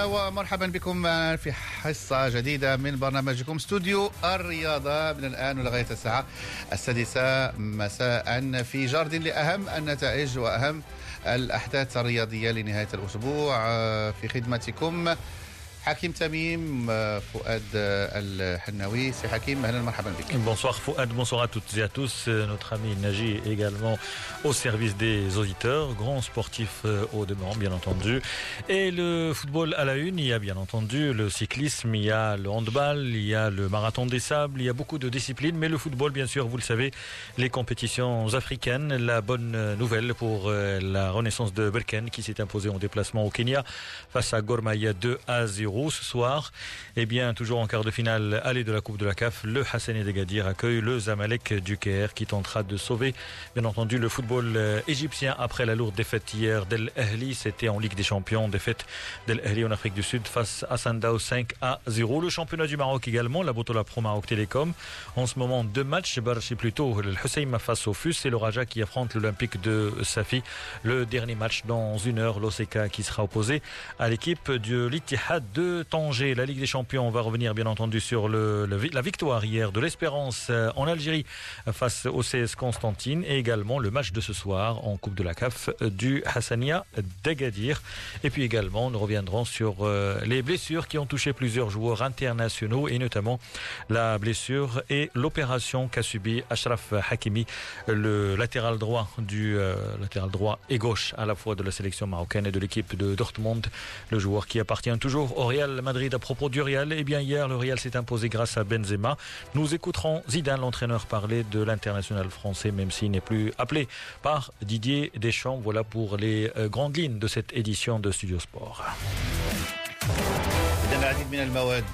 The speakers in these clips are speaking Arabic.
أهلا ومرحبا بكم في حصة جديدة من برنامجكم استوديو الرياضة من الآن ولغاية الساعة السادسة مساء في جرد لأهم النتائج وأهم الأحداث الرياضية لنهاية الأسبوع في خدمتكم حكيم تميم فؤاد الحناوي سي حكيم اهلا مرحبا بك Bonsoir Fouad, bonsoir à toutes et à tous. Notre ami Naji également au service des auditeurs, grand sportif au demeurant bien entendu. Et le football à la une, il y a bien entendu le cyclisme, il y a le handball, il y a le marathon des sables, il y a beaucoup de disciplines, mais le football bien sûr, vous le savez, les compétitions africaines, la bonne nouvelle pour la renaissance de Berken qui s'est imposé en déplacement au Kenya face à Gormaya 2 à 0 ce soir. Et bien, toujours en quart de finale, aller de la Coupe de la CAF, le Hassani Degadir accueille le Zamalek du Caire qui tentera de sauver, bien entendu, le football égyptien après la lourde défaite hier d'El Ahli. C'était en Ligue des Champions, défaite d'El Ahli en Afrique du Sud face à Sandao 5 à 0. Le championnat du Maroc également, la Botola Pro Maroc Télécom. En ce moment, deux matchs. Barchi plutôt, le Hussein face au FUS et le Raja qui affronte l'Olympique de Safi. Le dernier match dans une heure, l'OCK qui sera opposé à l'équipe de l'Ittihad de Tanger. La Ligue des Champions, on va revenir bien entendu sur la victoire hier de l'Espérance en Algérie face au CS Constantine et également le match de ce soir en Coupe de la CAF du Hassania d'Agadir. Et puis également, nous reviendrons sur les blessures qui ont touché plusieurs joueurs internationaux et notamment la blessure et l'opération qu'a subi Ashraf Hakimi, le latéral droit du euh, latéral droit et gauche à la fois de la sélection marocaine et de l'équipe de Dortmund, le joueur qui appartient toujours au Real Madrid à propos du Real. Eh bien, hier, le Real s'est imposé grâce à Benzema. Nous écouterons Zidane, l'entraîneur, parler de l'international français, même s'il n'est plus appelé par Didier Deschamps. Voilà pour les grandes lignes de cette édition de Studio Sport. العديد من المواد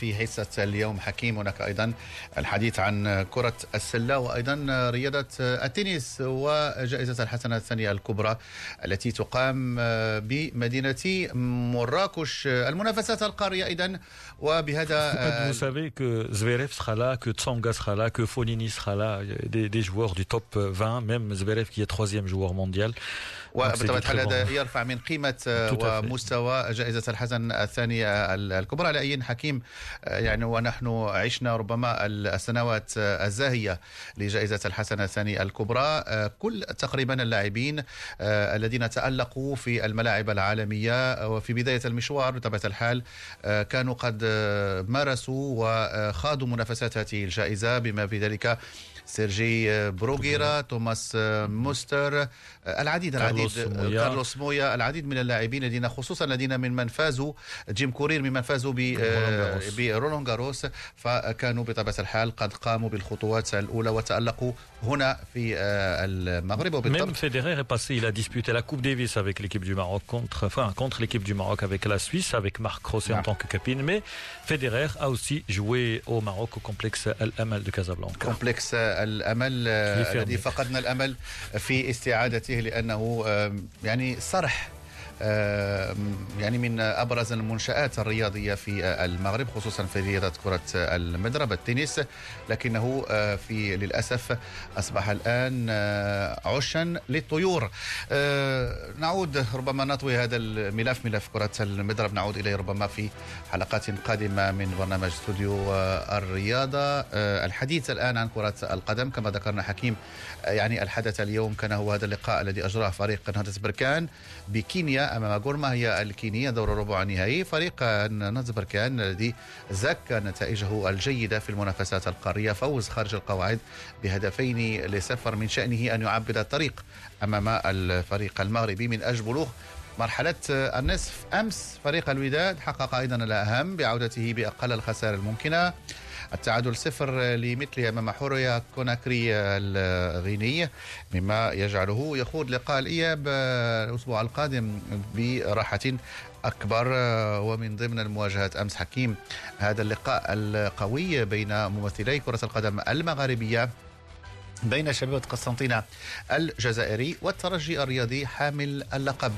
في حصة اليوم حكيم. هناك أيضا الحديث عن كرة السلة وأيضا رياضة التنس وجائزة الحسنة الثانية الكبرى التي تقام بمدينة مراكش. المنافسات القارية أيضا وبهذا Vous savez que Zverev sera là, que Tsonga sera là, que Fonini sera là, des, des joueurs du top 20, même Zverev qui est troisième joueur mondial. وبطبيعة الحال هذا يرفع من قيمة ومستوى جائزة الحسن الثانية الكبرى. على اي حكيم يعني ونحن عشنا ربما السنوات الزاهية لجائزة الحسن الثانية الكبرى. كل تقريبا اللاعبين الذين تألقوا في الملاعب العالمية وفي بداية المشوار بطبيعة الحال كانوا قد مارسوا وخاضوا منافسات هذه الجائزة بما في ذلك سيرجي بروغيرا توماس موستر العديد العديد مويا. كارلوس مويا العديد من اللاعبين الذين خصوصا الذين ممن فازوا جيم كورير ممن فازوا برولان جاروس فكانوا بطبيعة الحال قد قاموا بالخطوات الأولى وتألقوا هنا في المغرب وبالضبط Même Federer est passé, il a disputé la Coupe Davis avec l'équipe du Maroc contre, enfin, contre l'équipe du Maroc avec la Suisse, avec Marc Rosset en tant que capitaine. Mais Federer a aussi joué au Maroc au complexe Al-Amal de Casablanca. complexe الامل الذي فقدنا الأمل في استعادته لأنه يعني صرح يعني من أبرز المنشآت الرياضية في المغرب خصوصا في رياضة كرة المضرب التنس. لكنه في للأسف أصبح الآن عشا للطيور. نعود ربما نطوي هذا الملف ملف كرة المضرب. نعود إليه ربما في حلقات قادمة من برنامج استوديو الرياضة. الحديث الآن عن كرة القدم. كما ذكرنا حكيم يعني الحدث اليوم كان هو هذا اللقاء الذي أجراه فريق نهضة بركان بكينيا. أمام غورما هي الكينية دور الربع النهائي فريق نهضه بركان الذي زكى نتائجه الجيدة في المنافسات القارية. فوز خارج القواعد بهدفين لصفر من شأنه أن يعبد الطريق أمام الفريق المغربي. من أجل بلوغ مرحلة النصف أمس فريق الوداد حقق أيضا الأهم بعودته بأقل الخسائر الممكنة. التعادل صفر لمثله أمام حوريا كوناكري الغيني مما يجعله يخوض لقاء الإياب الأسبوع القادم براحة أكبر. ومن ضمن المواجهات أمس حكيم هذا اللقاء القوي بين ممثلي كرة القدم المغاربيه بين شبيبة قسنطينة الجزائري والترجي الرياضي حامل اللقب.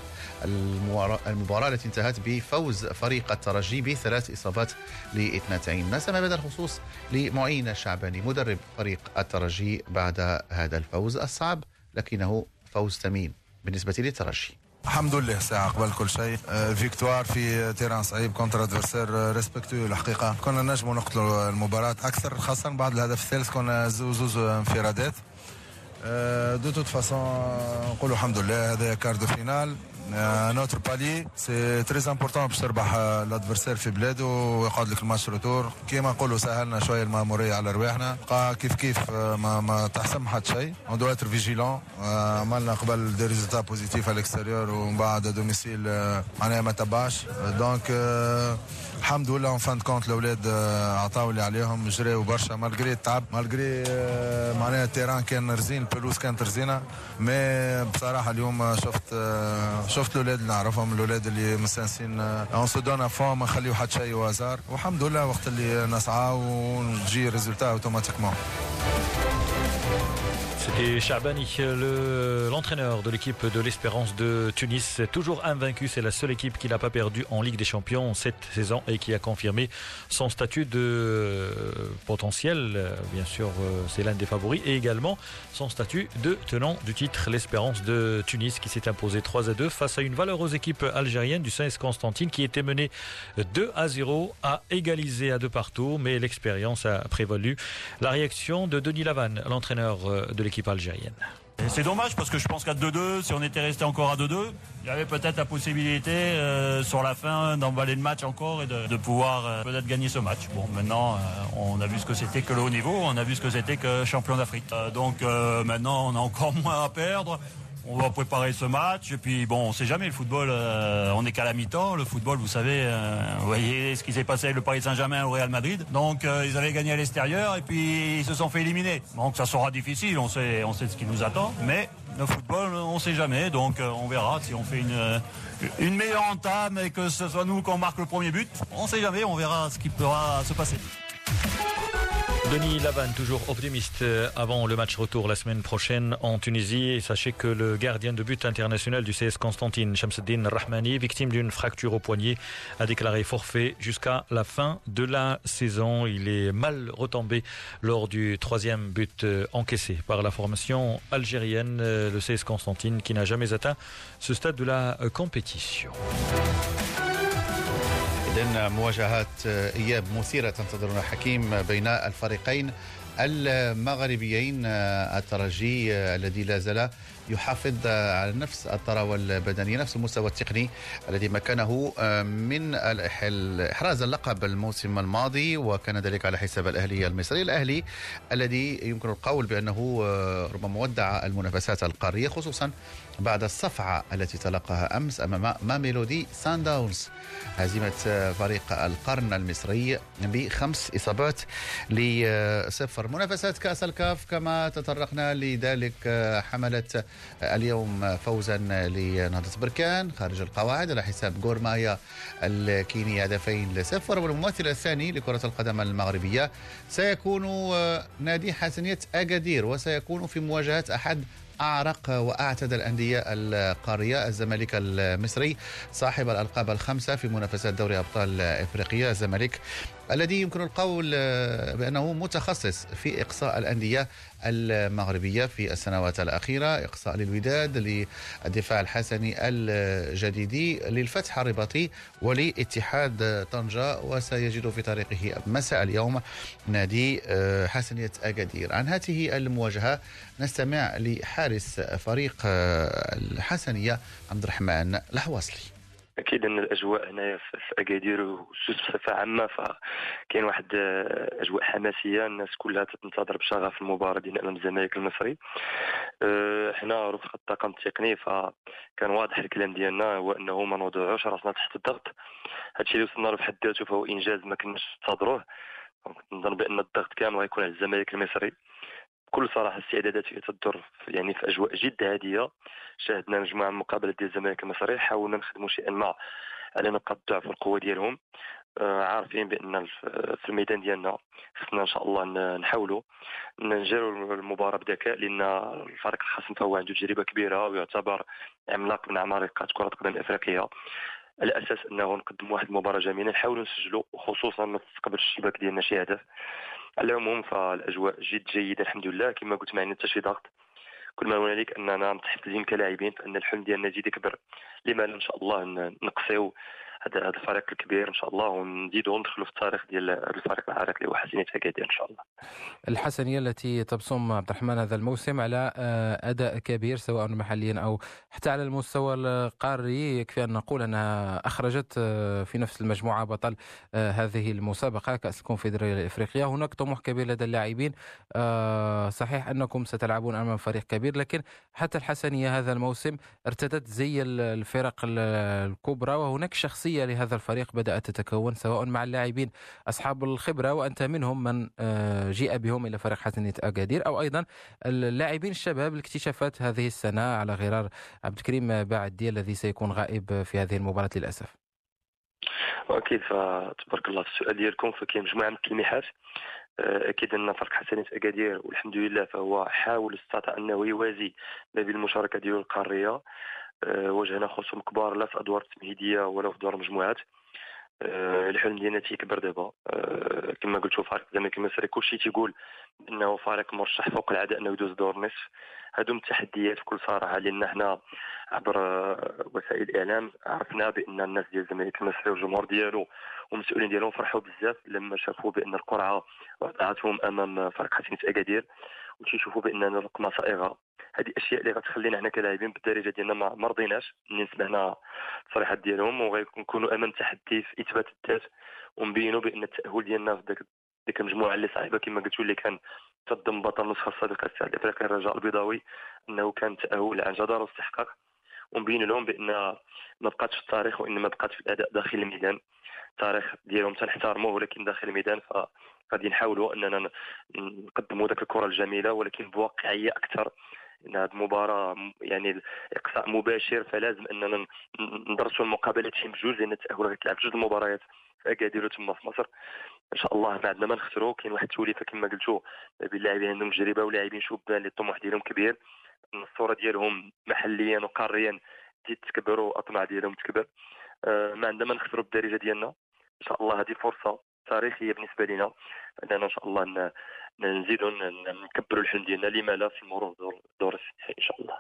المباراة التي انتهت بفوز فريق الترجي بثلاث إصابات لاثنتين. نسمع بهذا الخصوص لمعين الشعباني مدرب فريق الترجي بعد هذا الفوز الصعب لكنه فوز ثمين بالنسبة للترجي. الحمد لله ساعة قبل كل شيء. victoire في terrain صعيب contre adversaire respectueux الحقيقة. كنا نجموا نقتلوا المباراة أكثر خاصة بعد الهدف الثالث كنا زوز انفرادات. de toute façon نقولوا الحمد لله هذا quart de finale. notre بالي c'est très important باش تربح ال adversaire في بلاده ويقعد لك ال match retour كيما نقولوا سهلنا شوية الماموريه على رواحنا كيف كيف ما ما تحسم حد شيء on doit être vigilant عملنا قبل des résultats positifs على ال extérieur ومن بعد domicile معناها ما تبعش donc الحمد لله en fin de compte الاولاد عطاو اللي عليهم جريوا برشا malgré التعب malgré معناها ال terrain كان رزين ال pelouse كانت رزينه mais بصراحه اليوم شفت شفت الاولاد اللي نعرفهم الاولاد اللي مستانسين on se donne à fond ما نخليو حد شيء وازار والحمد لله وقت اللي نسعى ونجي résultat automatiquement. C'était Charbani, l'entraîneur de l'équipe de l'Espérance de Tunis, toujours invaincu. C'est la seule équipe qui n'a pas perdu en Ligue des Champions cette saison et qui a confirmé son statut de euh, potentiel. Bien sûr, euh, c'est l'un des favoris et également son statut de tenant du titre, l'Espérance de Tunis, qui s'est imposé 3 à 2 face à une valeureuse équipe algérienne du CS Constantine qui était menée 2 à 0, a égalisé à deux partout, mais l'expérience a prévalu. La réaction de Denis Lavanne, l'entraîneur euh, de l'équipe C'est dommage parce que je pense qu'à 2-2, si on était resté encore à 2-2, il y avait peut-être la possibilité euh, sur la fin d'emballer le match encore et de, pouvoir euh, peut-être gagner ce match. Bon, maintenant, euh, on a vu ce que c'était que le haut niveau, on a vu ce que c'était que champion d'Afrique. donc maintenant, on a encore moins à perdre on va préparer ce match. Et puis bon, on sait jamais le football. Euh, on n'est qu'à la mi-temps. Le football, vous savez, euh, vous voyez ce qui s'est passé avec le Paris Saint-Germain au Real Madrid. Donc euh, ils avaient gagné à l'extérieur et puis ils se sont fait éliminer. Donc ça sera difficile. On sait, on sait ce qui nous attend. Mais le football, on sait jamais. Donc on verra si on fait une une meilleure entame et que ce soit nous qu'on marque le premier but. On sait jamais. On verra ce qui pourra se passer. Denis Lavanne, toujours optimiste euh, avant le match retour la semaine prochaine en Tunisie. Sachez que le gardien de but international du CS Constantine, Shamsuddin Rahmani, victime d'une fracture au poignet, a déclaré forfait jusqu'à la fin de la saison. Il est mal retombé lors du troisième but euh, encaissé par la formation algérienne, euh, le CS Constantine, qui n'a jamais atteint ce stade de la compétition. إذا مواجهات إياب مثيرة تنتظرنا حكيم بين الفريقين المغربيين الترجي الذي لا زال يحافظ على نفس الثروة البدنية نفس المستوى التقني الذي مكنه من إحراز اللقب الموسم الماضي وكان ذلك على حساب الأهلي المصري. الأهلي الذي يمكن القول بأنه ربما ودع المنافسات القارية خصوصا بعد الصفعة التي تلقاها أمس أمام ماميلودي سان داونز. هزيمة فريق القرن المصري بخمس إصابات لصفر. منافسات كأس الكاف كما تطرقنا لذلك حملت اليوم فوزا لنهضة بركان خارج القواعد على حساب غورمايا الكيني هدفين لصفر والممثل الثاني لكرة القدم المغربية سيكون نادي حسنية أكادير وسيكون في مواجهة أحد أعرق وأعتد الأندية القارية الزمالك المصري صاحب الألقاب الخمسة في منافسات دوري أبطال إفريقيا. الزمالك الذي يمكن القول بأنه متخصص في إقصاء الأندية المغربية في السنوات الأخيرة إقصاء للوداد للدفاع الحسني الجديدي للفتح الرباطي ولاتحاد طنجة وسيجد في طريقه مساء اليوم نادي آه، حسنية أكادير. عن هذه المواجهة نستمع لحارس فريق آه، الحسنية عبد الرحمن الحواصلي. أكيد أن الأجواء هنايا في أكادير وسوس بصفة عامة فكاين واحد آه، أجواء حماسية الناس كلها تنتظر بشغف المباراة ديال أمام الزمالك المصري. آه، حنا رفقة الطاقم التقني فكان واضح الكلام ديالنا هو أنه ما نوضعوش راسنا تحت الضغط. هادشي اللي وصلنا له في حد ذاته فهو إنجاز ما كناش ننتظروه. نظن بأن الضغط كامل غيكون على الزمالك المصري. بكل صراحة الاستعدادات فيها تدور يعني في أجواء جد هادية. شاهدنا مجموعة من المقابلات ديال الزمالك المصري حاولنا نخدموا شيئا ما على نقاط الضعف والقوة ديالهم. آه عارفين بأن في الميدان ديالنا خصنا إن شاء الله نحاولوا نجروا المباراة بذكاء لأن الفريق الخصم فهو عنده تجربة كبيرة ويعتبر عملاق من عمالقه كرة القدم الأفريقية. على أساس أنه نقدم واحد المباراة جميلة نحاولوا نسجلوا وخصوصا ما تستقبل الشباك ديالنا شي هدف. على العموم فالأجواء جد جيدة الحمد لله. كما قلت ما عندنا حتى شي ضغط. كل ما هنالك أننا متحفزين كلاعبين فإن الحلم ديالنا يزيد يكبر. لما إن شاء الله نقصيو. هذا هذا الفريق الكبير إن شاء الله ونزيدوا ندخلوا في التاريخ ديال الفريق العريق اللي هو حسنيه اكادير إن شاء الله. الحسنيه التي تبصم عبد الرحمن هذا الموسم على آه، أداء كبير سواء محليا أو حتى على المستوى القاري يكفي أن نقول أنها أخرجت آه، في نفس المجموعة بطل آه، هذه المسابقة كأس الكونفدرالية الافريقيه هناك طموح كبير لدى اللاعبين صحيح أنكم ستلعبون أمام فريق كبير لكن حتى الحسنيه هذا الموسم ارتدت زي الفرق الكبرى وهناك شخصية الشخصية لهذا الفريق بدأت تتكون سواء مع اللاعبين أصحاب الخبرة وأنت منهم من آه، جيء بهم إلى فريق حسنية أكادير أو أيضا اللاعبين الشباب الاكتشافات هذه السنة على غرار عبد الكريم باعدي الذي سيكون غائب في هذه المباراة للأسف. واكيد فتبارك الله في السؤال ديالكم؟ فكاين مجموعة من التلميحات. آه، أكيد أن فريق حسنية أكادير والحمد لله فهو حاول استطاع أنه يوازي ما بين المشاركة ديالو القارية. واجهنا خصوم كبار لا في أدوار التمهيدية ولا في أدوار المجموعات. آه، الحلم ديالنا تيكبر دابا. آه، كما قلت فريق الزمالك المصري كلشي تيقول إنه فريق مرشح فوق العادة إنه يدوز دور النصف هادو التحديات بكل صراحة لأن حنا عبر وسائل الإعلام عرفنا بأن الناس ديال الزمالك المصري والجمهور ديالو والمسؤولين ديالهم فرحوا بزاف لما شافوا بأن القرعة وضعتهم أمام فريق حسنيه أكادير. وتيشوفوا بأن الرقمه صائغة. هذه أشياء اللي غتخلينا حنا كلاعبين بالدارجه ديالنا ما مرضيناش منين سمعنا التصريحات ديالهم وغنكونوا امام تحدي في إثبات الذات ونبينوا بأن التأهل ديالنا في ذاك ديك المجموعة اللي صعيبه كما قلتوا اللي كان تضم بطل النسخه السابقه الساعة الافريقي الرجاء البيضاوي أنه كان تأهل عن جدار واستحقاق ونبين لهم بأن ما بقاتش في التاريخ وإنما بقات في الأداء داخل الميدان. التاريخ ديالهم تنحترموه ولكن داخل الميدان ف غادي نحاولوا أننا نقدموا ذاك الكرة الجميلة ولكن بواقعية أكثر. إن هذه المباراة يعني اقصاء مباشر فلازم أننا ندرسوا المقابلات شي بجوج لأن التأهل غيتلعب جوج المباريات في اكادير تما في مصر. إن شاء الله ما عندنا ما نخسروا كاين واحد التوليفة كما قلتوا بين لاعبين عندهم تجربه ولاعبين شبان اللي الطموح ديالهم كبير. الصورة ديالهم محليا وقاريا تزيد تكبر والاطماع ديالهم تكبر. آه ما عندنا ما نخسروا بالدارجة ديالنا. إن شاء الله هذه فرصة تاريخيه بالنسبة لنا. اننا إن شاء الله نزيدوا نكبروا الحلم ديالنا لما لا في المرور دور دور إن شاء الله.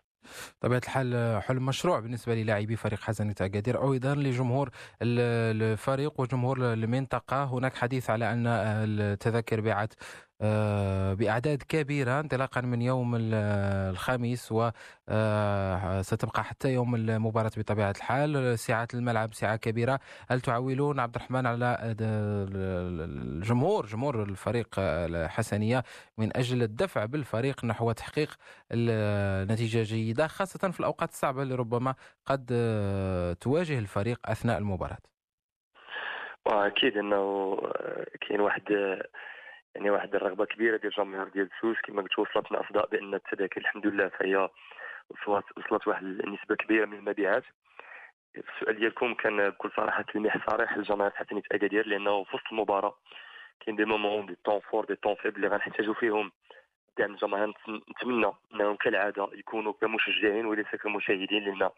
طبيعة الحال حلم مشروع بالنسبة للاعبي فريق حسنية أكادير أو أيضا لجمهور الفريق وجمهور المنطقة. هناك حديث على أن التذاكر بيعت بأعداد كبيرة انطلاقا من يوم الخميس وستبقى آه، حتى يوم المباراة بطبيعة الحال. سعة الملعب سعة كبيرة. هل تعولون عبد الرحمن على الجمهور جمهور الفريق الحسنية من أجل الدفع بالفريق نحو تحقيق نتيجة جيدة خاصة في الأوقات الصعبة اللي ربما قد تواجه الفريق أثناء المباراة؟ واكيد إنه كاين واحد يعني واحد الرغبة كبيرة ديال الجماهير ديال سوس كما قلت وصلتنا اصداء بأن التذاكر الحمد لله فهي وصلت وصلت واحد النسبة كبيرة من المبيعات. السؤال ديالكم كان بكل صراحة تلميح صريح للجماهير حسنيه اكادير لأنه في وسط المباراة كاين des moments des temps forts des temps faibles اللي غنحتاجوا فيهم. دعم الجماهير نتمنى أنهم كالعادة يكونوا كمشجعين وليس كمشاهدين لأن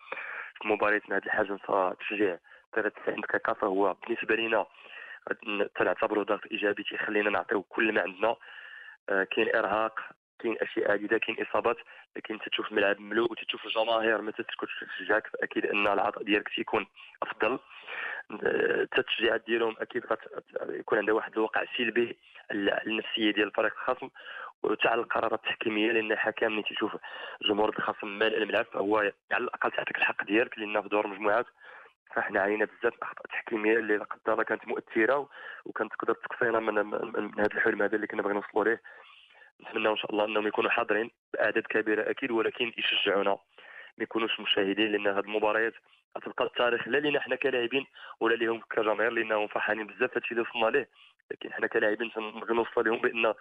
في مبارياتنا هذه الحاجة التشجيع 93 دقيقة فهو بالنسبة لنا تنعتبره ضغط إيجابي تيخلينا نعطيو كل ما عندنا. آه، كاين إرهاق كاين أشياء عديدة كاين إصابات لكن تشوف الملعب مملوء وتشوف الجماهير ما تسكت تشجعك فأكيد إن العطاء ديالك تيكون أفضل. التشجيعات ديالهم أكيد يكون عندها واحد الوقع سلبي على النفسية ديال الفريق الخصم على القرارات التحكيمية لأن الحكم ملي تيشوف جمهور الخصم مال الملعب فهو على الأقل تعطيك الحق ديالك لأن في دور المجموعات فاحنا عانينا بزاف الأخطاء التحكيمية اللي لا قدر الله كانت مؤثرة وكانت تقدر تقصينا من, من, من هذا الحلم هذا اللي كنا باغيين نوصلوا ليه. نتمنى إن شاء الله إنهم يكونوا حاضرين بأعداد كبيرة أكيد ولكن يشجعونا ما يكونوش مشاهدين لأن هذه المباريات غتبقى التاريخ لا لينا حنا كلاعبين ولا ليهم كجماهير لأنهم فرحانين بزاف هادشي اللي وصلنا ليه. لكن حنا كلاعبين تنبغي نوصل لهم بأن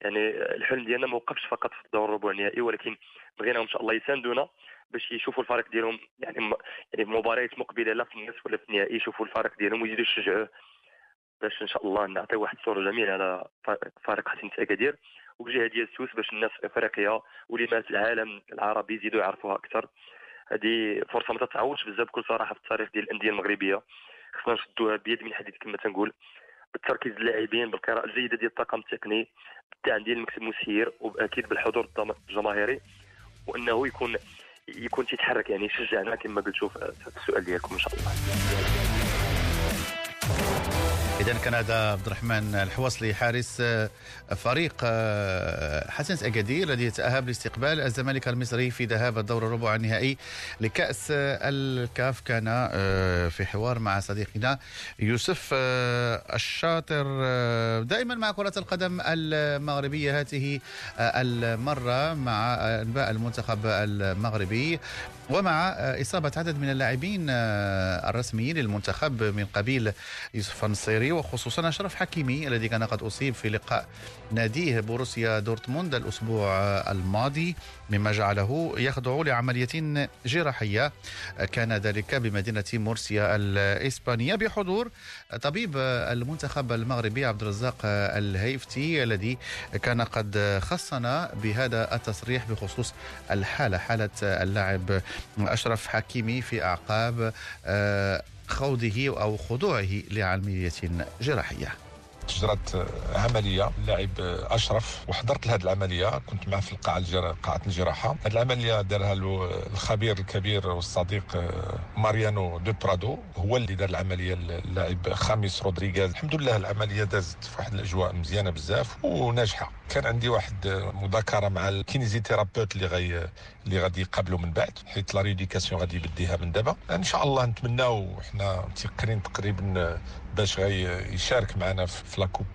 يعني الحلم ديالنا ما وقفش فقط في الدور الربع النهائي ولكن بغينا إن شاء الله يساندونا باش يشوفوا الفريق ديالهم يعني يعني في مباريات مقبلة لا في النصف ولا في النهائي يشوفوا الفريق ديالهم ويزيدوا يشجعوه. باش إن شاء الله نعطيو واحد الصورة جميلة على فريق حسين اكادير وجهة ديال السوس باش الناس في إفريقيا ولماس العالم العربي يزيدوا يعرفوها أكثر. هذه فرصة ما تتعوضش بزاف بكل صراحة في التاريخ ديال الأندية المغربية. خصنا نشدوها بيد من حديد كما تنقول. بالتركيز اللاعبين بالقراءة الجيدة ديال الطاقم التقني ديال المكتب المسير واكيد بالحضور الجماهيري وأنه يكون يكون تيتحرك يعني يشجعنا كما قلتوا في السؤال ديالكم إن شاء الله. اذا كان هذا عبد الرحمن الحوصلي حارس آه، فريق آه، حسن اكادير الذي يتأهب لاستقبال الزمالك المصري في ذهاب الدور الربع النهائي لكأس الكاف. كان آه، في حوار مع صديقنا يوسف الشاطر دائما مع كرة القدم المغربية. هذه المرة مع أنباء المنتخب المغربي. ومع إصابة عدد من اللاعبين الرسميين للمنتخب من قبيل يوسف النصيري وخصوصا أشرف حكيمي الذي كان قد أصيب في لقاء ناديه بوروسيا دورتموند الأسبوع الماضي. مما جعله يخضع لعملية جراحية. كان ذلك بمدينة مورسيا الإسبانية بحضور طبيب المنتخب المغربي عبد الرزاق الهيفتي الذي كان قد خصنا بهذا التصريح بخصوص الحالة حالة اللاعب أشرف حكيمي في أعقاب خوضه أو خضوعه لعملية جراحية. تجرت عملية اللاعب أشرف وحضرت لهذه العملية. كنت معه في القاعة. قاعة الجراحة. هذه العملية دارها الخبير الكبير والصديق آه، ماريانو دو برادو هو اللي دار العملية اللاعب خامس رودريغاز الحمد لله العملية دازت في واحد الأجواء مزيانة بزاف وناجحة. كان عندي واحد مذاكرة مع ال kinésithérapeute اللي غي اللي غادي يقابلوا من بعد حيت la rééducation غادي يبديها من دابا. إن شاء الله نتمناو حنا متيقنين تقريبا باش يشارك معنا في la Coupe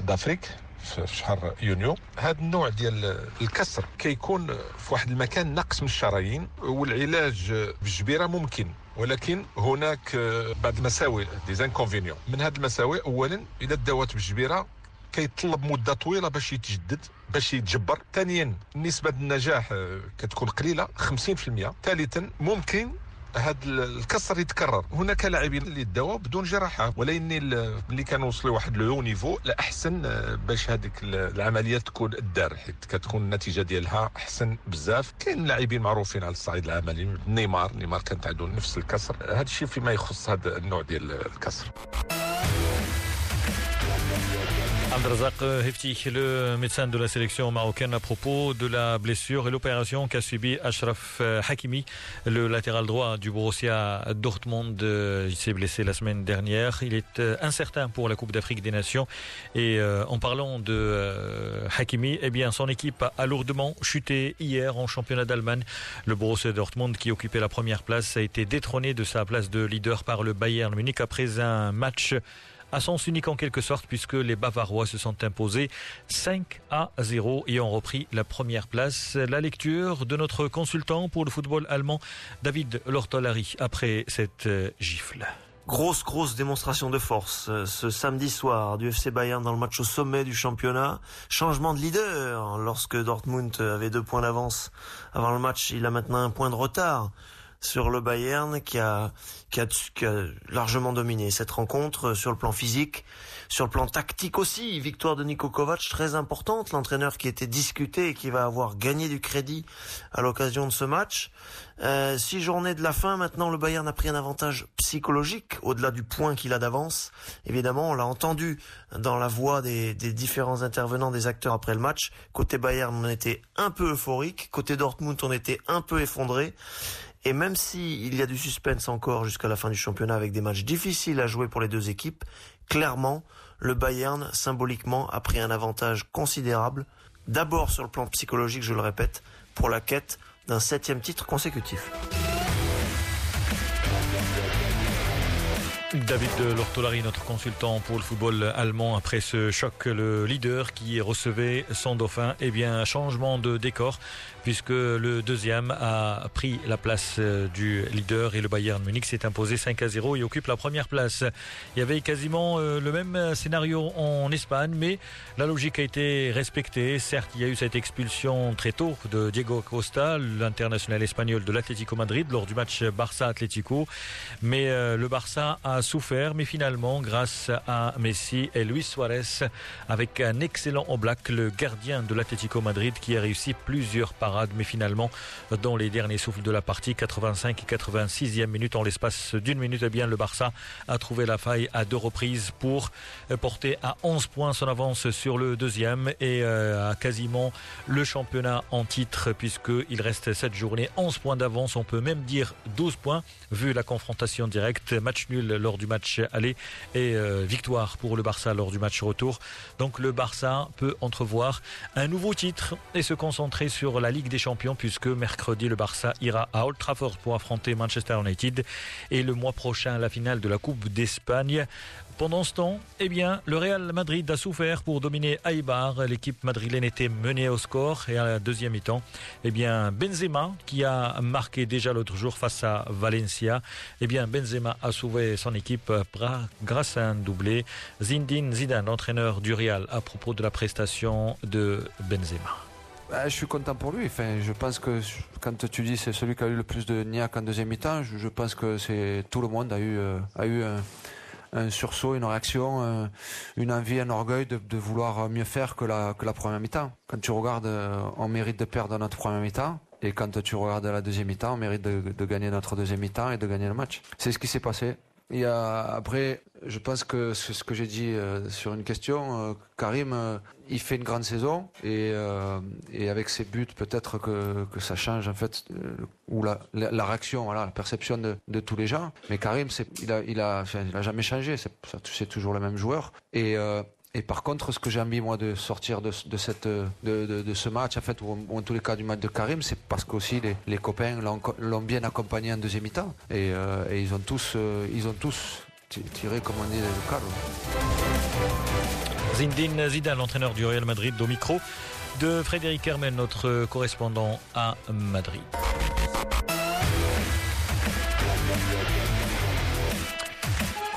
d'Afrique في شهر يونيو. هذا النوع ديال الكسر كيكون في واحد المكان ناقص من الشرايين والعلاج بالجبيرة ممكن ولكن هناك بعض المساوئ دي من هذه المساوئ اولا اذا داوات بالجبيرة كيطلب مدة طويلة باش يتجدد باش يتجبر. ثانيا نسبة النجاح كتكون قليلة 50% ثالثا ممكن هذا الكسر يتكرر. هناك لاعبين اللي داوا بدون جراحة ولكن ملي كانوا وصلوا واحد لو نيفو الاحسن باش هذيك العملية تكون الدار حيت كتكون النتيجة ديالها أحسن بزاف. كاين لاعبين معروفين على الصعيد العملي نيمار. نيمار كانت عنده نفس الكسر. هذا الشيء فيما يخص هذا النوع ديال الكسر. Abdelrazak Hefti, le médecin de la sélection marocaine à propos de la blessure et l'opération qu'a subi Ashraf Hakimi, le latéral droit du Borussia Dortmund. Il s'est blessé la semaine dernière. Il est incertain pour la Coupe d'Afrique des Nations. Et en parlant de Hakimi, eh bien, son équipe a lourdement chuté hier en championnat d'Allemagne. Le Borussia Dortmund, qui occupait la première place, a été détrôné de sa place de leader par le Bayern Munich après un match à sens unique en quelque sorte puisque les Bavarois se sont imposés 5 à 0 et ont repris la première place. La lecture de notre consultant pour le football allemand, David Lortolari, après cette euh, gifle. Grosse, grosse démonstration de force euh, ce samedi soir du FC Bayern dans le match au sommet du championnat. Changement de leader lorsque Dortmund avait deux points d'avance avant le match. Il a maintenant un point de retard sur le Bayern qui a, qui a, largement dominé cette rencontre sur le plan physique, sur le plan tactique aussi. Victoire de Niko Kovac très importante, l'entraîneur qui était discuté et qui va avoir gagné du crédit à l'occasion de ce match. Euh, six journées de la fin, maintenant le Bayern a pris un avantage psychologique au-delà du point qu'il a d'avance. Évidemment, on l'a entendu dans la voix des, des, différents intervenants, des acteurs après le match. Côté Bayern, on était un peu euphorique. Côté Dortmund, on était un peu effondré. Et même s'il il y a du suspense encore jusqu'à la fin du championnat avec des matchs difficiles à jouer pour les deux équipes, clairement, le Bayern, symboliquement, a pris un avantage considérable. D'abord sur le plan psychologique, je le répète, pour la quête d'un septième titre consécutif. David Lortolari, notre consultant pour le football allemand, après ce choc, le leader qui recevait son dauphin, eh bien, changement de décor puisque le deuxième a pris la place euh, du leader et le Bayern Munich s'est imposé 5 à 0 et occupe la première place. Il y avait quasiment euh, le même scénario en Espagne, mais la logique a été respectée. Certes, il y a eu cette expulsion très tôt de Diego Costa, l'international espagnol de l'Atlético Madrid, lors du match Barça-Atlético, mais euh, le Barça a souffert, mais finalement, grâce à Messi et Luis Suarez, avec un excellent Oblak, le gardien de l'Atlético Madrid, qui a réussi plusieurs mais finalement, dans les derniers souffles de la partie, 85 et 86e minute, en l'espace d'une minute, eh bien, le Barça a trouvé la faille à deux reprises pour porter à 11 points son avance sur le deuxième et euh, à quasiment le championnat en titre, puisqu'il reste cette journée, 11 points d'avance, on peut même dire 12 points, vu la confrontation directe, match nul lors du match aller et euh, victoire pour le Barça lors du match retour. Donc le Barça peut entrevoir un nouveau titre et se concentrer sur la Ligue des Champions puisque mercredi le Barça ira à Old Trafford pour affronter Manchester United et le mois prochain la finale de la Coupe d'Espagne. Pendant ce temps, eh bien, le Real Madrid a souffert pour dominer Aibar. L'équipe madrilène était menée au score et à la deuxième mi-temps, eh Benzema, qui a marqué déjà l'autre jour face à Valencia, eh bien, Benzema a sauvé son équipe grâce à un doublé. Zindine Zidane, l'entraîneur du Real, à propos de la prestation de Benzema. Bah, je suis content pour lui. Enfin, je pense que quand tu dis c'est celui qui a eu le plus de niaque en deuxième mi-temps, je, pense que c'est tout le monde a eu euh, a un, sursaut, une réaction, euh, une envie, un orgueil de, vouloir mieux faire que la, la première mi-temps. Quand tu regardes, euh, on mérite de perdre notre première mi-temps. Et quand tu regardes la deuxième mi-temps, on mérite de, de gagner notre deuxième mi-temps et de gagner le match. C'est ce qui s'est passé. Et après, je pense que c'est ce que j'ai dit euh, sur une question. Euh, Karim, euh, il fait une grande saison et, et avec ses buts, peut-être que, que, ça change en fait ou la, la, réaction, voilà, la perception de, de, tous les gens. Mais Karim, il a, il a, il a jamais changé. C'est toujours le même joueur. Et et par contre, ce que j'ai envie moi de sortir de, cette de, ce match, en fait, ou, en tous les cas du match de Karim, c'est parce qu'aussi les, les copains l'ont bien accompagné en deuxième mi-temps et, euh, ils ont tous euh, ils ont tous tiré comme on dit le cadre. Zindine Zidane, l'entraîneur du Real Madrid, au micro de Frédéric Hermel, notre correspondant à Madrid.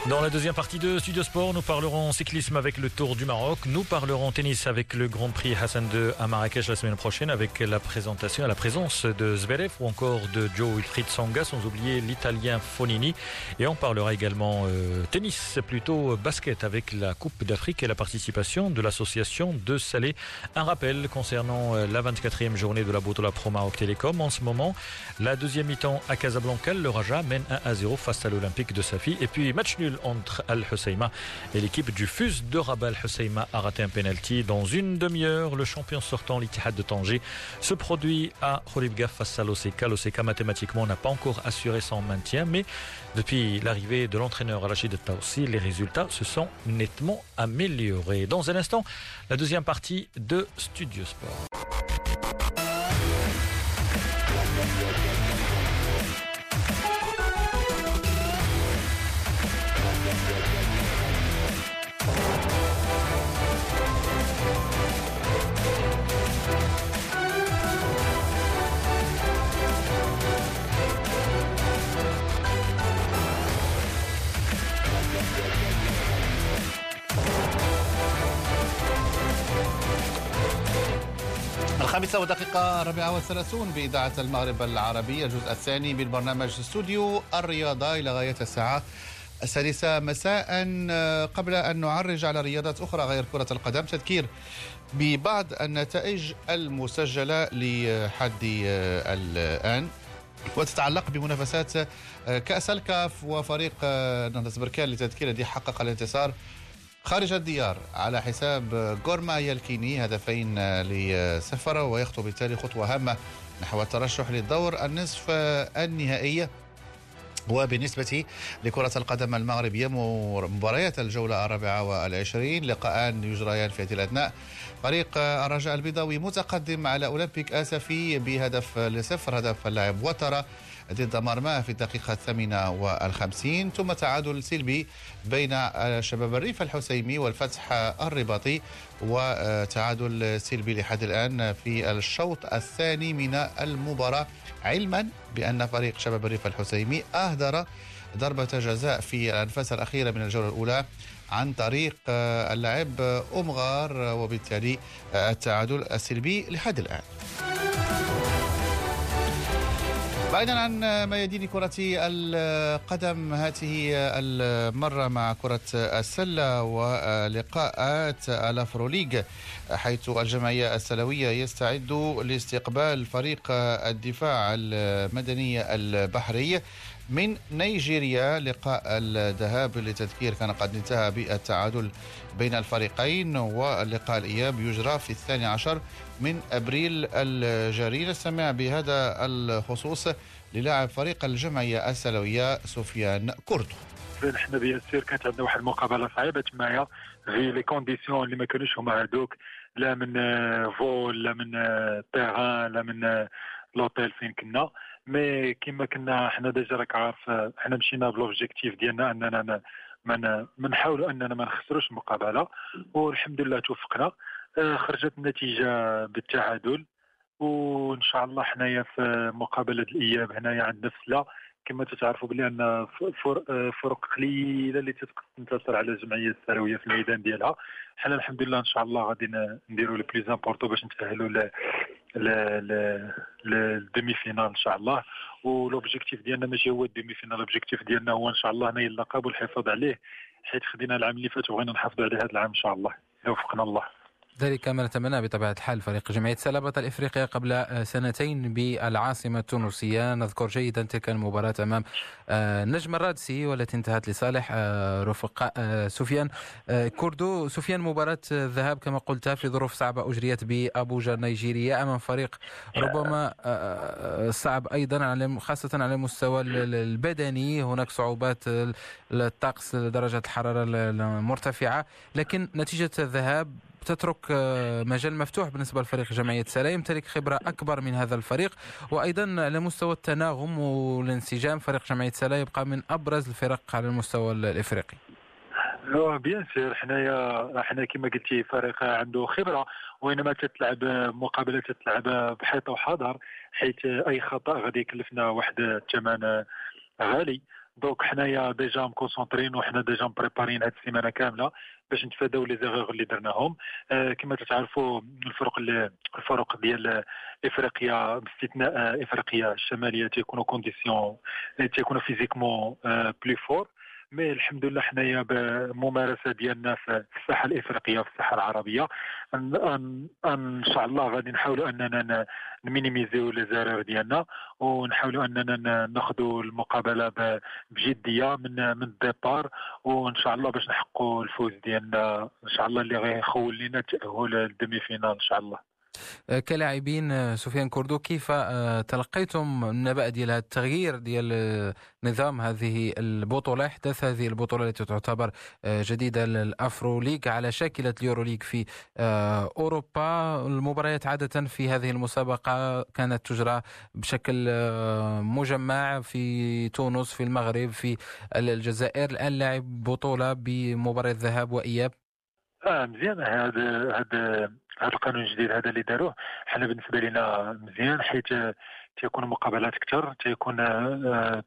Dans la deuxième partie de Studio Sport, nous parlerons cyclisme avec le Tour du Maroc. Nous parlerons tennis avec le Grand Prix Hassan II à Marrakech la semaine prochaine avec la présentation, la présence de Zverev ou encore de Joe Wilfried Sanga, sans oublier l'Italien Fonini. Et on parlera également euh, tennis, plutôt basket avec la Coupe d'Afrique et la participation de l'association de Salé. Un rappel concernant euh, la 24e journée de la Botola Pro Maroc Télécom. En ce moment, la deuxième mi-temps à Casablanca, le Raja mène 1 à 0 face à l'Olympique de Safi. Et puis match nul entre Al-Husseima et l'équipe du FUS de Rabat. Al-Husseima a raté un penalty dans une demi-heure. Le champion sortant, l'Ittihad de Tanger, se produit à Khoribga face à l'OCK. L'OCK mathématiquement n'a pas encore assuré son maintien, mais depuis l'arrivée de l'entraîneur Rachid Taoussi, les résultats se sont nettement améliorés. Dans un instant, la deuxième partie de Studio Sport. الخامسة ودقيقة رابعة وثلاثون بإذاعة المغرب العربية الجزء الثاني من برنامج استوديو الرياضة إلى غاية الساعة السادسة مساء. قبل أن نعرج على رياضات أخرى غير كرة القدم تذكير ببعض النتائج المسجلة لحد الآن. وتتعلق بمنافسات كأس الكاف وفريق نهضة بركان لتذكير الذي حقق الانتصار خارج الديار على حساب غورما يالكيني هدفين لصفر ويخطو بالتالي خطوة هامة نحو الترشح للدور النصف النهائي. وبالنسبة لكرة القدم المغربية مباريات الجولة الرابعة والعشرين. لقاءان يجريان في هذه الأثناء. فريق الرجاء البيضاوي متقدم على أولمبيك آسفي بهدف لصفر هدف اللاعب وترى ضد مرماه في الدقيقة الثامنة والخمسين. ثم تعادل سلبي بين شباب الريف الحسيمي والفتح الرباطي وتعادل سلبي لحد الآن في الشوط الثاني من المباراة. علما بأن فريق شباب الريف الحسيمي أهدر ضربة جزاء في الأنفاس الأخيرة من الجولة الأولى عن طريق اللاعب أمغار وبالتالي التعادل السلبي لحد الآن. بعيدا عن ميادين كرة القدم هذه المرة مع كرة السلة ولقاءات ال Afro League حيث الجمعية السلوية يستعد لاستقبال فريق الدفاع المدني البحري. من نيجيريا لقاء الذهاب للتذكير كان قد انتهى بالتعادل بين الفريقين واللقاء الإياب يجرى في الثاني عشر من أبريل الجاري نستمع بهذا الخصوص للاعب فريق الجمعية السلوية سفيان كوردو نحن bien sûr كانت عندنا واحد المقابلة صعيبة معايا. في les conditions اللي ما كانوش هما هذوك لا من vol لا من terrain لا من l'hôtel فين كنا mais كيما كنا حنا déjà راك عارف حنا مشينا ب l'objectif ديالنا أننا ما نحاولوا أننا ما نخسروش المقابلة. والحمد لله توفقنا. آه، خرجت النتيجة بالتعادل. وإن شاء الله حنايا في مقابلة الإياب هنايا عندنا فسله كما تعرفوا بلي أن فرق قليلة اللي تنتصر على الجمعية السلاوية في الميدان ديالها. حنا الحمد لله إن شاء الله غادي نديروا le plus important باش نتاهلوا لل demi-finale إن شاء الله. و l'objectif ديالنا ماشي هو ال demi-finale l'objectif ديالنا هو إن شاء الله نيل اللقب والحفاظ عليه حيت خدينا العام اللي فات وبغينا نحافظوا عليه هذا العام إن شاء الله. يوفقنا الله. ذلك ما نتمنى بطبيعة الحال. فريق جمعية سلبة الإفريقيا قبل سنتين بالعاصمة التونسية. نذكر جيدا تلك المباراة أمام آه، نجم الرادسي والتي انتهت لصالح آه، رفقاء آه، سفيان كوردو سفيان مباراة الذهاب كما قلت في ظروف صعبة أجريت بأبوجا نيجيريا أمام فريق ربما صعب أيضا خاصة على المستوى البدني. هناك صعوبات الطقس درجة الحرارة المرتفعة. لكن نتيجة الذهاب تترك آه، مجال مفتوح بالنسبة لفريق جمعية سلا يمتلك خبرة أكبر من هذا الفريق. وأيضا على مستوى التناغم والانسجام فريق جمعية سلا يبقى من أبرز الفرق على المستوى الإفريقي. بيان سير. حنايا حنا كما قلتي فريق عنده خبرة وإنما تتلعب مقابلة تتلعب بحيطه وحذر حيث أي خطأ غادي يكلفنا واحد الثمن غالي. donc حنايا déjà م concentrer ين وحنا ديجا م préparer ين هاد السيمانة كاملة. باش نتفاداو les erreurs اللي درناهم. آه كما تعرفوا الفرق الفرق ديال إفريقيا باستثناء إفريقيا الشمالية تيكونوا condition تيكونوا physiquement plus forts mais الحمد لله حنايا بممارسة ديالنا في الساحة الإفريقية في الساحة العربية. ان, أن, أن شاء الله غادي نحاولوا أننا ن minimiser و les ديالنا ونحاولوا أننا ناخذوا المقابلة بجدية من من ال départ وإن شاء الله باش نحققوا الفوز ديالنا. إن شاء الله اللي غيخول لنا التاهل لل demi-finale إن شاء الله. كلاعبين آه، سفيان كوردو كيف آه، تلقيتم النبأ ديال التغيير ديال نظام هذه البطولة إحداث هذه البطولة التي تعتبر جديدة لل Afro League على شاكلة ال Euroleague في أوروبا. المباريات عادة في هذه المسابقة كانت تجرى بشكل مجمع في تونس في المغرب في الجزائر. الآن لعب بطولة بمباراة ذهاب وإياب. آه مزيان. هذا هذا هذا القانون الجديد هذا اللي داروه حنا بالنسبة لنا مزيان حيت تيكون مقابلات أكثر تيكون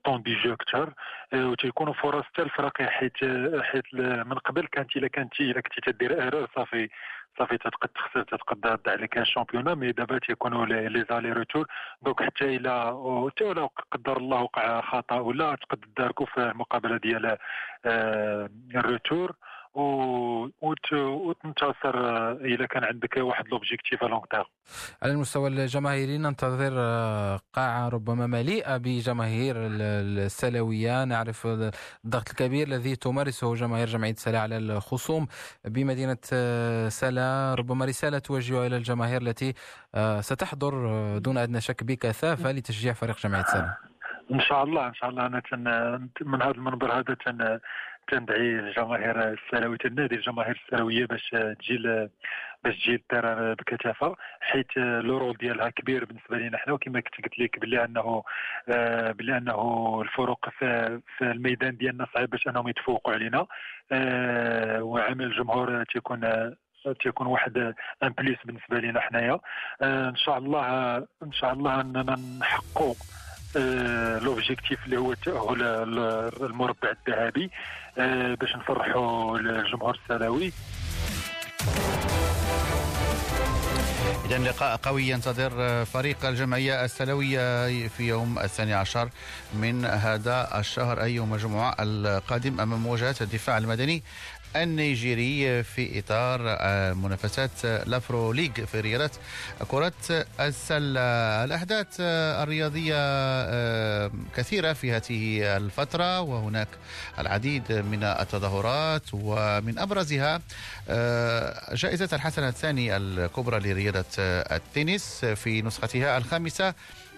طون دي جو أكثر وتيكونوا فرص حتى الفرق حيت حيت من قبل كانت إلا كانت إلا كنتي تدير erreur صافي صافي تتقد تخسر تتقد عليك ال championnat mais دابا تيكونوا les allers-retours donc حتى إلى حتى ولا قدر الله وقع خطأ ولا تقد تداركوا في المقابلة ديال ال retour وتنتصر إذا كان عندك واحد l'objectif long terme على المستوى الجماهيري ننتظر آه، قاعة ربما مليئة بجماهير السلوية. نعرف الضغط الكبير الذي تمارسه جماهير جمعية سلا على الخصوم بمدينة آه، سلا. ربما رسالة توجهها إلى الجماهير التي آه، ستحضر دون أدنى شك بكثافة لتشجيع فريق جمعيه سلا. إن شاء الله إن شاء الله. أنا من هذا المنبر هذا تندعي الجماهير السلوية النادي الجماهير السلوية باش تجي باش تجي الدار بكثافه حيت لو رول ديالها كبير بالنسبة لنا حنا وكما كنت قلت لك بلي أنه آه، بلي أنه الفروق في, الميدان ديالنا صعيب باش أنهم يتفوقوا علينا. آه، وعمل الجمهور تيكون تيكون واحد ان بليس بالنسبة لنا حنايا. آه، إن شاء الله إن شاء الله أننا نحققوا لوبجيكتيف اللي هو التاهل المربع الذهبي آه، باش نفرحوا الجمهور السلاوي إذا لقاء قوي ينتظر فريق الجمعية السلوية في يوم الثاني عشر من هذا الشهر أي يوم الجمعة القادم أمام مواجهة الدفاع المدني. النيجيري في إطار منافسات لأفرو ليغ في رياضة كرة السلة. الأحداث الرياضية كثيرة في هذه الفترة وهناك العديد من التظاهرات ومن أبرزها جائزة الحسنة الثاني الكبرى لرياضة التنس في نسختها الخامسة.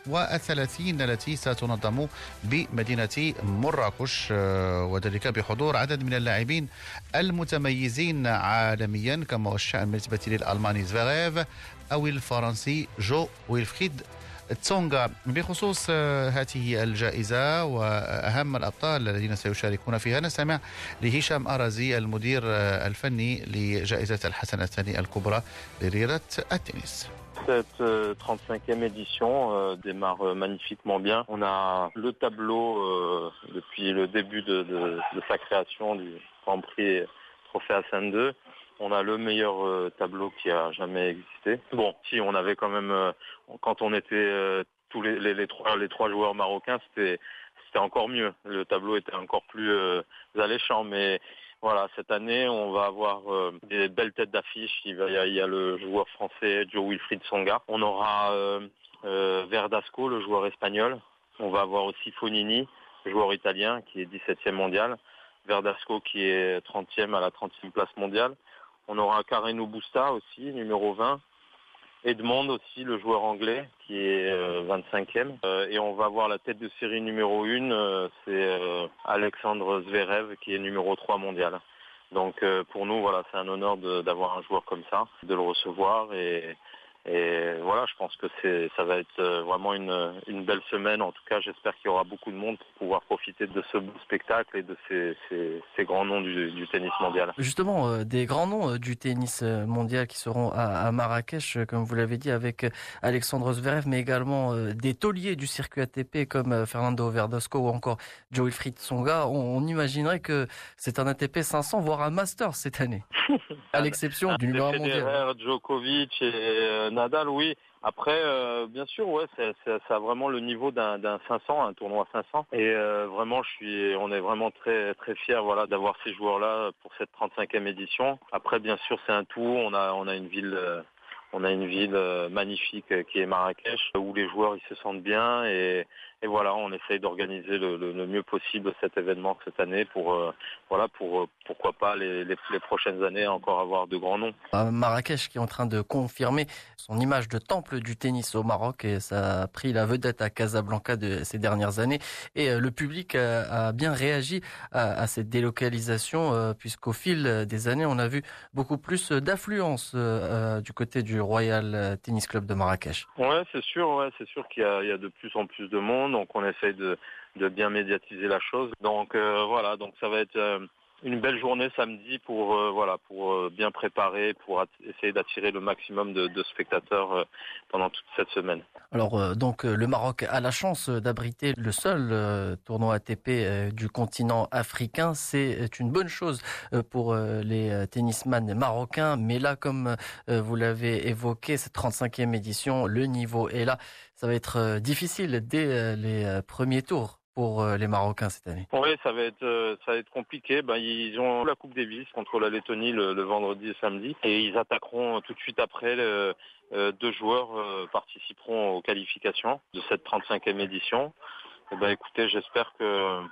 والثلاثين التي ستنظم بمدينة مراكش آه، وذلك بحضور عدد من اللاعبين المتميزين عالميا كما هو الشأن بالنسبة للألماني زفيريف أو الفرنسي جو ويلفريد تسونغا بخصوص آه، هذه الجائزة وأهم الأبطال الذين سيشاركون فيها نستمع لهشام أرازي المدير آه، الفني لجائزة الحسنة الثانية الكبرى لرياضة التنس. Cette 35e euh, édition euh, démarre euh, magnifiquement bien. On a le tableau depuis le début de, sa création du Grand Prix Trophée Hassan 2. On a le meilleur tableau qui a jamais existé. Bon, si on avait quand même, quand on était tous les, trois, les trois joueurs marocains, c'était c'était encore mieux. Le tableau était encore plus alléchant, mais voilà, cette année, on va avoir euh, des belles têtes d'affiche. Il, y, a le joueur français Joe Wilfried Songa. On aura euh, euh, Verdasco, le joueur espagnol. On va avoir aussi Fonini, joueur italien qui est 17e mondial. Verdasco qui est 30e à la 30e place mondiale. On aura Carreno Busta aussi, numéro 20. Edmond aussi, le joueur anglais, qui est 25e. Euh, euh, et on va voir la tête de série numéro 1, euh, c'est Alexandre Zverev, qui est numéro 3 mondial. Donc pour nous, voilà, c'est un honneur d'avoir un joueur comme ça, de le recevoir et, et voilà, je pense que c'est, ça va être euh, vraiment une, une belle semaine. En tout cas, j'espère qu'il y aura beaucoup de monde pour pouvoir profiter de ce beau spectacle et de ces, ces, ces grands noms du, du, tennis mondial. Justement, euh, des grands noms euh, du tennis mondial qui seront à, à Marrakech, comme vous l'avez dit, avec Alexandre Zverev, mais également des tauliers du circuit ATP comme Fernando Verdasco ou encore Joe Wilfried Songa. On, on imaginerait que c'est un ATP 500, voire un Master cette année, à l'exception du numéro mondial. Djokovic et Nadal, oui. Après, euh, bien sûr, ouais, ça a vraiment le niveau d'un 500, un tournoi 500. Et euh, vraiment, je suis, on est vraiment très très fiers, voilà, d'avoir ces joueurs-là pour cette 35e édition. Après, bien sûr, c'est un tout. On a on a une ville. Euh, on a une ville magnifique qui est Marrakech où les joueurs ils se sentent bien et, et voilà, on essaye d'organiser le, le, mieux possible cet événement cette année pour, euh, voilà, pour euh, pourquoi pas les, les, les, prochaines années encore avoir de grands noms. Marrakech qui est en train de confirmer son image de temple du tennis au Maroc et ça a pris la vedette à Casablanca de ces dernières années et euh, le public a, a bien réagi à, à cette délocalisation puisqu'au fil des années on a vu beaucoup plus d'affluence du côté du Royal Tennis Club de Marrakech. Ouais, c'est sûr, ouais, c'est sûr qu'il y, y, a de plus en plus de monde donc on essaye de, bien médiatiser la chose. Donc euh, voilà, donc ça va être euh, une belle journée samedi pour euh, voilà pour euh, bien préparer, pour essayer d'attirer le maximum de, spectateurs euh, pendant toute cette semaine. Alors donc le Maroc a la chance d'abriter le seul tournoi ATP du continent africain. C'est une bonne chose pour les tennisman marocains. Mais là, comme vous l'avez évoqué, cette 35e édition, le niveau est là. Ça va être difficile dès les premiers tours pour euh, les Marocains cette année Oui, ça va être euh, ça va être compliqué. Ben, ils ont la Coupe Davis contre la Lettonie le, vendredi et samedi, et ils attaqueront tout de suite après. Euh, deux joueurs participeront aux qualifications de cette 35e édition. Et ben, écoutez, j'espère que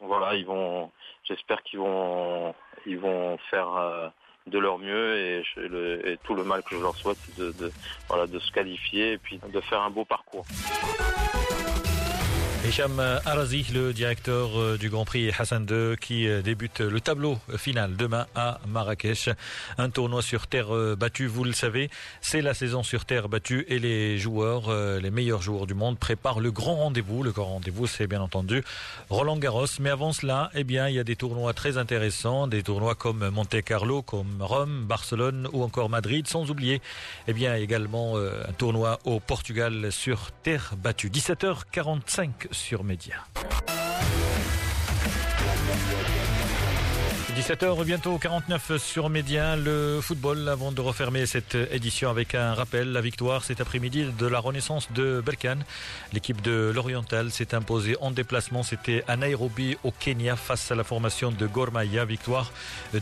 voilà, ils vont, j'espère qu'ils vont, ils vont faire de leur mieux et, tout le mal que je leur souhaite, de, de, voilà, de se qualifier et puis de faire un beau parcours. Hicham Arazi, le directeur euh, du Grand Prix Hassan II, qui euh, débute le tableau final demain à Marrakech. Un tournoi sur terre euh, battue, vous le savez, c'est la saison sur terre battue et les joueurs, les meilleurs joueurs du monde, préparent le grand rendez-vous. Le grand rendez-vous, c'est bien entendu Roland Garros. Mais avant cela, eh bien, il y a des tournois très intéressants, des tournois comme Monte Carlo, comme Rome, Barcelone ou encore Madrid, sans oublier, eh bien, également un tournoi au Portugal sur terre battue. 17h45 sur Média. 17h, bientôt 49 sur Média, le football, avant de refermer cette édition avec un rappel, la victoire cet après-midi de la renaissance de Berkane. L'équipe de l'Oriental s'est imposée en déplacement, c'était à Nairobi au Kenya face à la formation de Gormaya. Victoire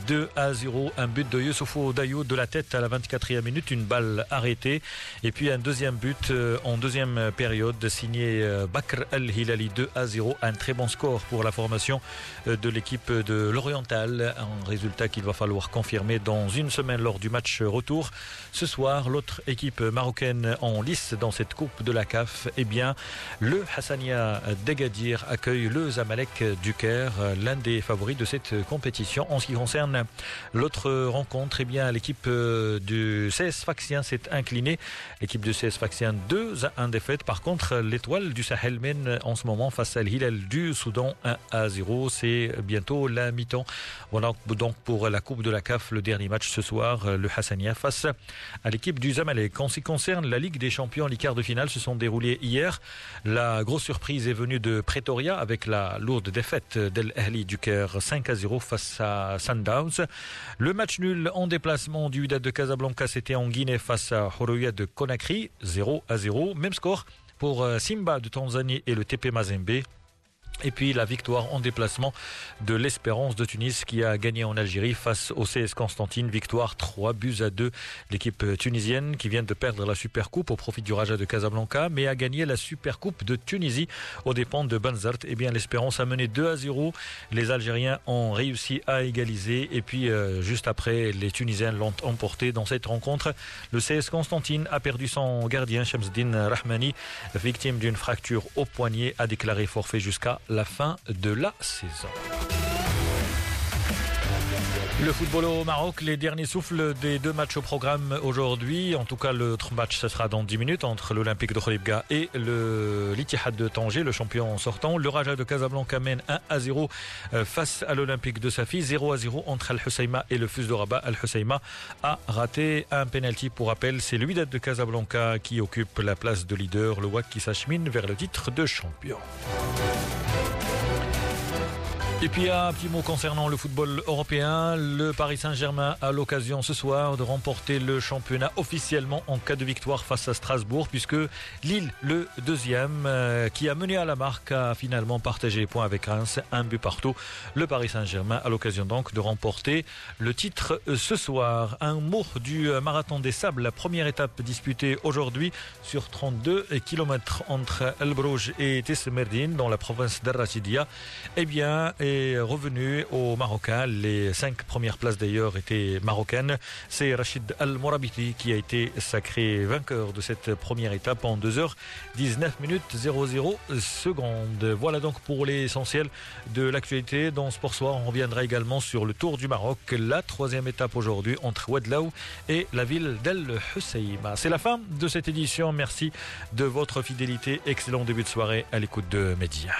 2 à 0, un but de Youssoufou Dayou de la tête à la 24e minute, une balle arrêtée. Et puis un deuxième but euh, en deuxième période signé euh, Bakr Al-Hilali 2 à 0, un très bon score pour la formation euh, de l'équipe de l'Oriental un résultat qu'il va falloir confirmer dans une semaine lors du match retour. Ce soir, l'autre équipe marocaine en lice dans cette Coupe de la CAF, eh bien, le Hassania d'Agadir accueille le Zamalek du Caire, l'un des favoris de cette compétition. En ce qui concerne l'autre rencontre, eh bien, l'équipe du CS Faxien s'est inclinée. L'équipe du CS Faxien 2 à 1 défaite. Par contre, l'étoile du Sahel mène en ce moment face à l'Hilal du Soudan 1 à 0. C'est bientôt la mi-temps voilà donc pour la Coupe de la CAF, le dernier match ce soir, le Hassania face à l'équipe du Zamalek. En ce qui concerne la Ligue des Champions, les quarts de finale se sont déroulés hier. La grosse surprise est venue de Pretoria avec la lourde défaite d'El Ahli du Caire 5 à 0 face à Sundowns. Le match nul en déplacement du Wydad de Casablanca, c'était en Guinée face à Horoya de Conakry 0 à 0. Même score pour Simba de Tanzanie et le TP Mazembe et puis la victoire en déplacement de l'Espérance de Tunis qui a gagné en Algérie face au CS Constantine. Victoire 3 buts à 2. L'équipe tunisienne qui vient de perdre la Supercoupe au profit du Raja de Casablanca mais a gagné la Supercoupe de Tunisie aux dépens de Banzart. Eh bien l'Espérance a mené 2 à 0. Les Algériens ont réussi à égaliser et puis euh, juste après les Tunisiens l'ont emporté dans cette rencontre. Le CS Constantine a perdu son gardien Shamsdin Rahmani victime d'une fracture au poignet a déclaré forfait jusqu'à la fin de la saison. Le football au Maroc, les derniers souffles des deux matchs au programme aujourd'hui. En tout cas, l'autre match, ce sera dans 10 minutes entre l'Olympique de Kholibga et le l'Ittihad de Tanger, le champion sortant. Le Raja de Casablanca mène 1 à 0 euh, face à l'Olympique de Safi. 0 à 0 entre Al-Husseima et le Fus de Rabat. Al-Husseima a raté un penalty. Pour rappel, c'est lui de Casablanca qui occupe la place de leader. Le WAC qui s'achemine vers le titre de champion. Et puis un petit mot concernant le football européen. Le Paris Saint-Germain a l'occasion ce soir de remporter le championnat officiellement en cas de victoire face à Strasbourg puisque Lille, le deuxième, euh, qui a mené à la marque, a finalement partagé les points avec Reims, un but partout. Le Paris Saint-Germain a l'occasion donc de remporter le titre euh, ce soir. Un mot du euh, marathon des sables, la première étape disputée aujourd'hui sur 32 km entre El Brouge et Tesmerdine dans la province d'Arrachidia. Eh bien, revenu au Marocain. Les cinq premières places d'ailleurs étaient marocaines. C'est Rachid Al-Morabiti qui a été sacré vainqueur de cette première étape en 2h19 minutes 00 secondes. Voilà donc pour l'essentiel de l'actualité. Dans Sport Soir, on reviendra également sur le Tour du Maroc, la troisième étape aujourd'hui entre Ouadlaou et la ville d'El Husseima. C'est la fin de cette édition. Merci de votre fidélité. Excellent début de soirée à l'écoute de Média.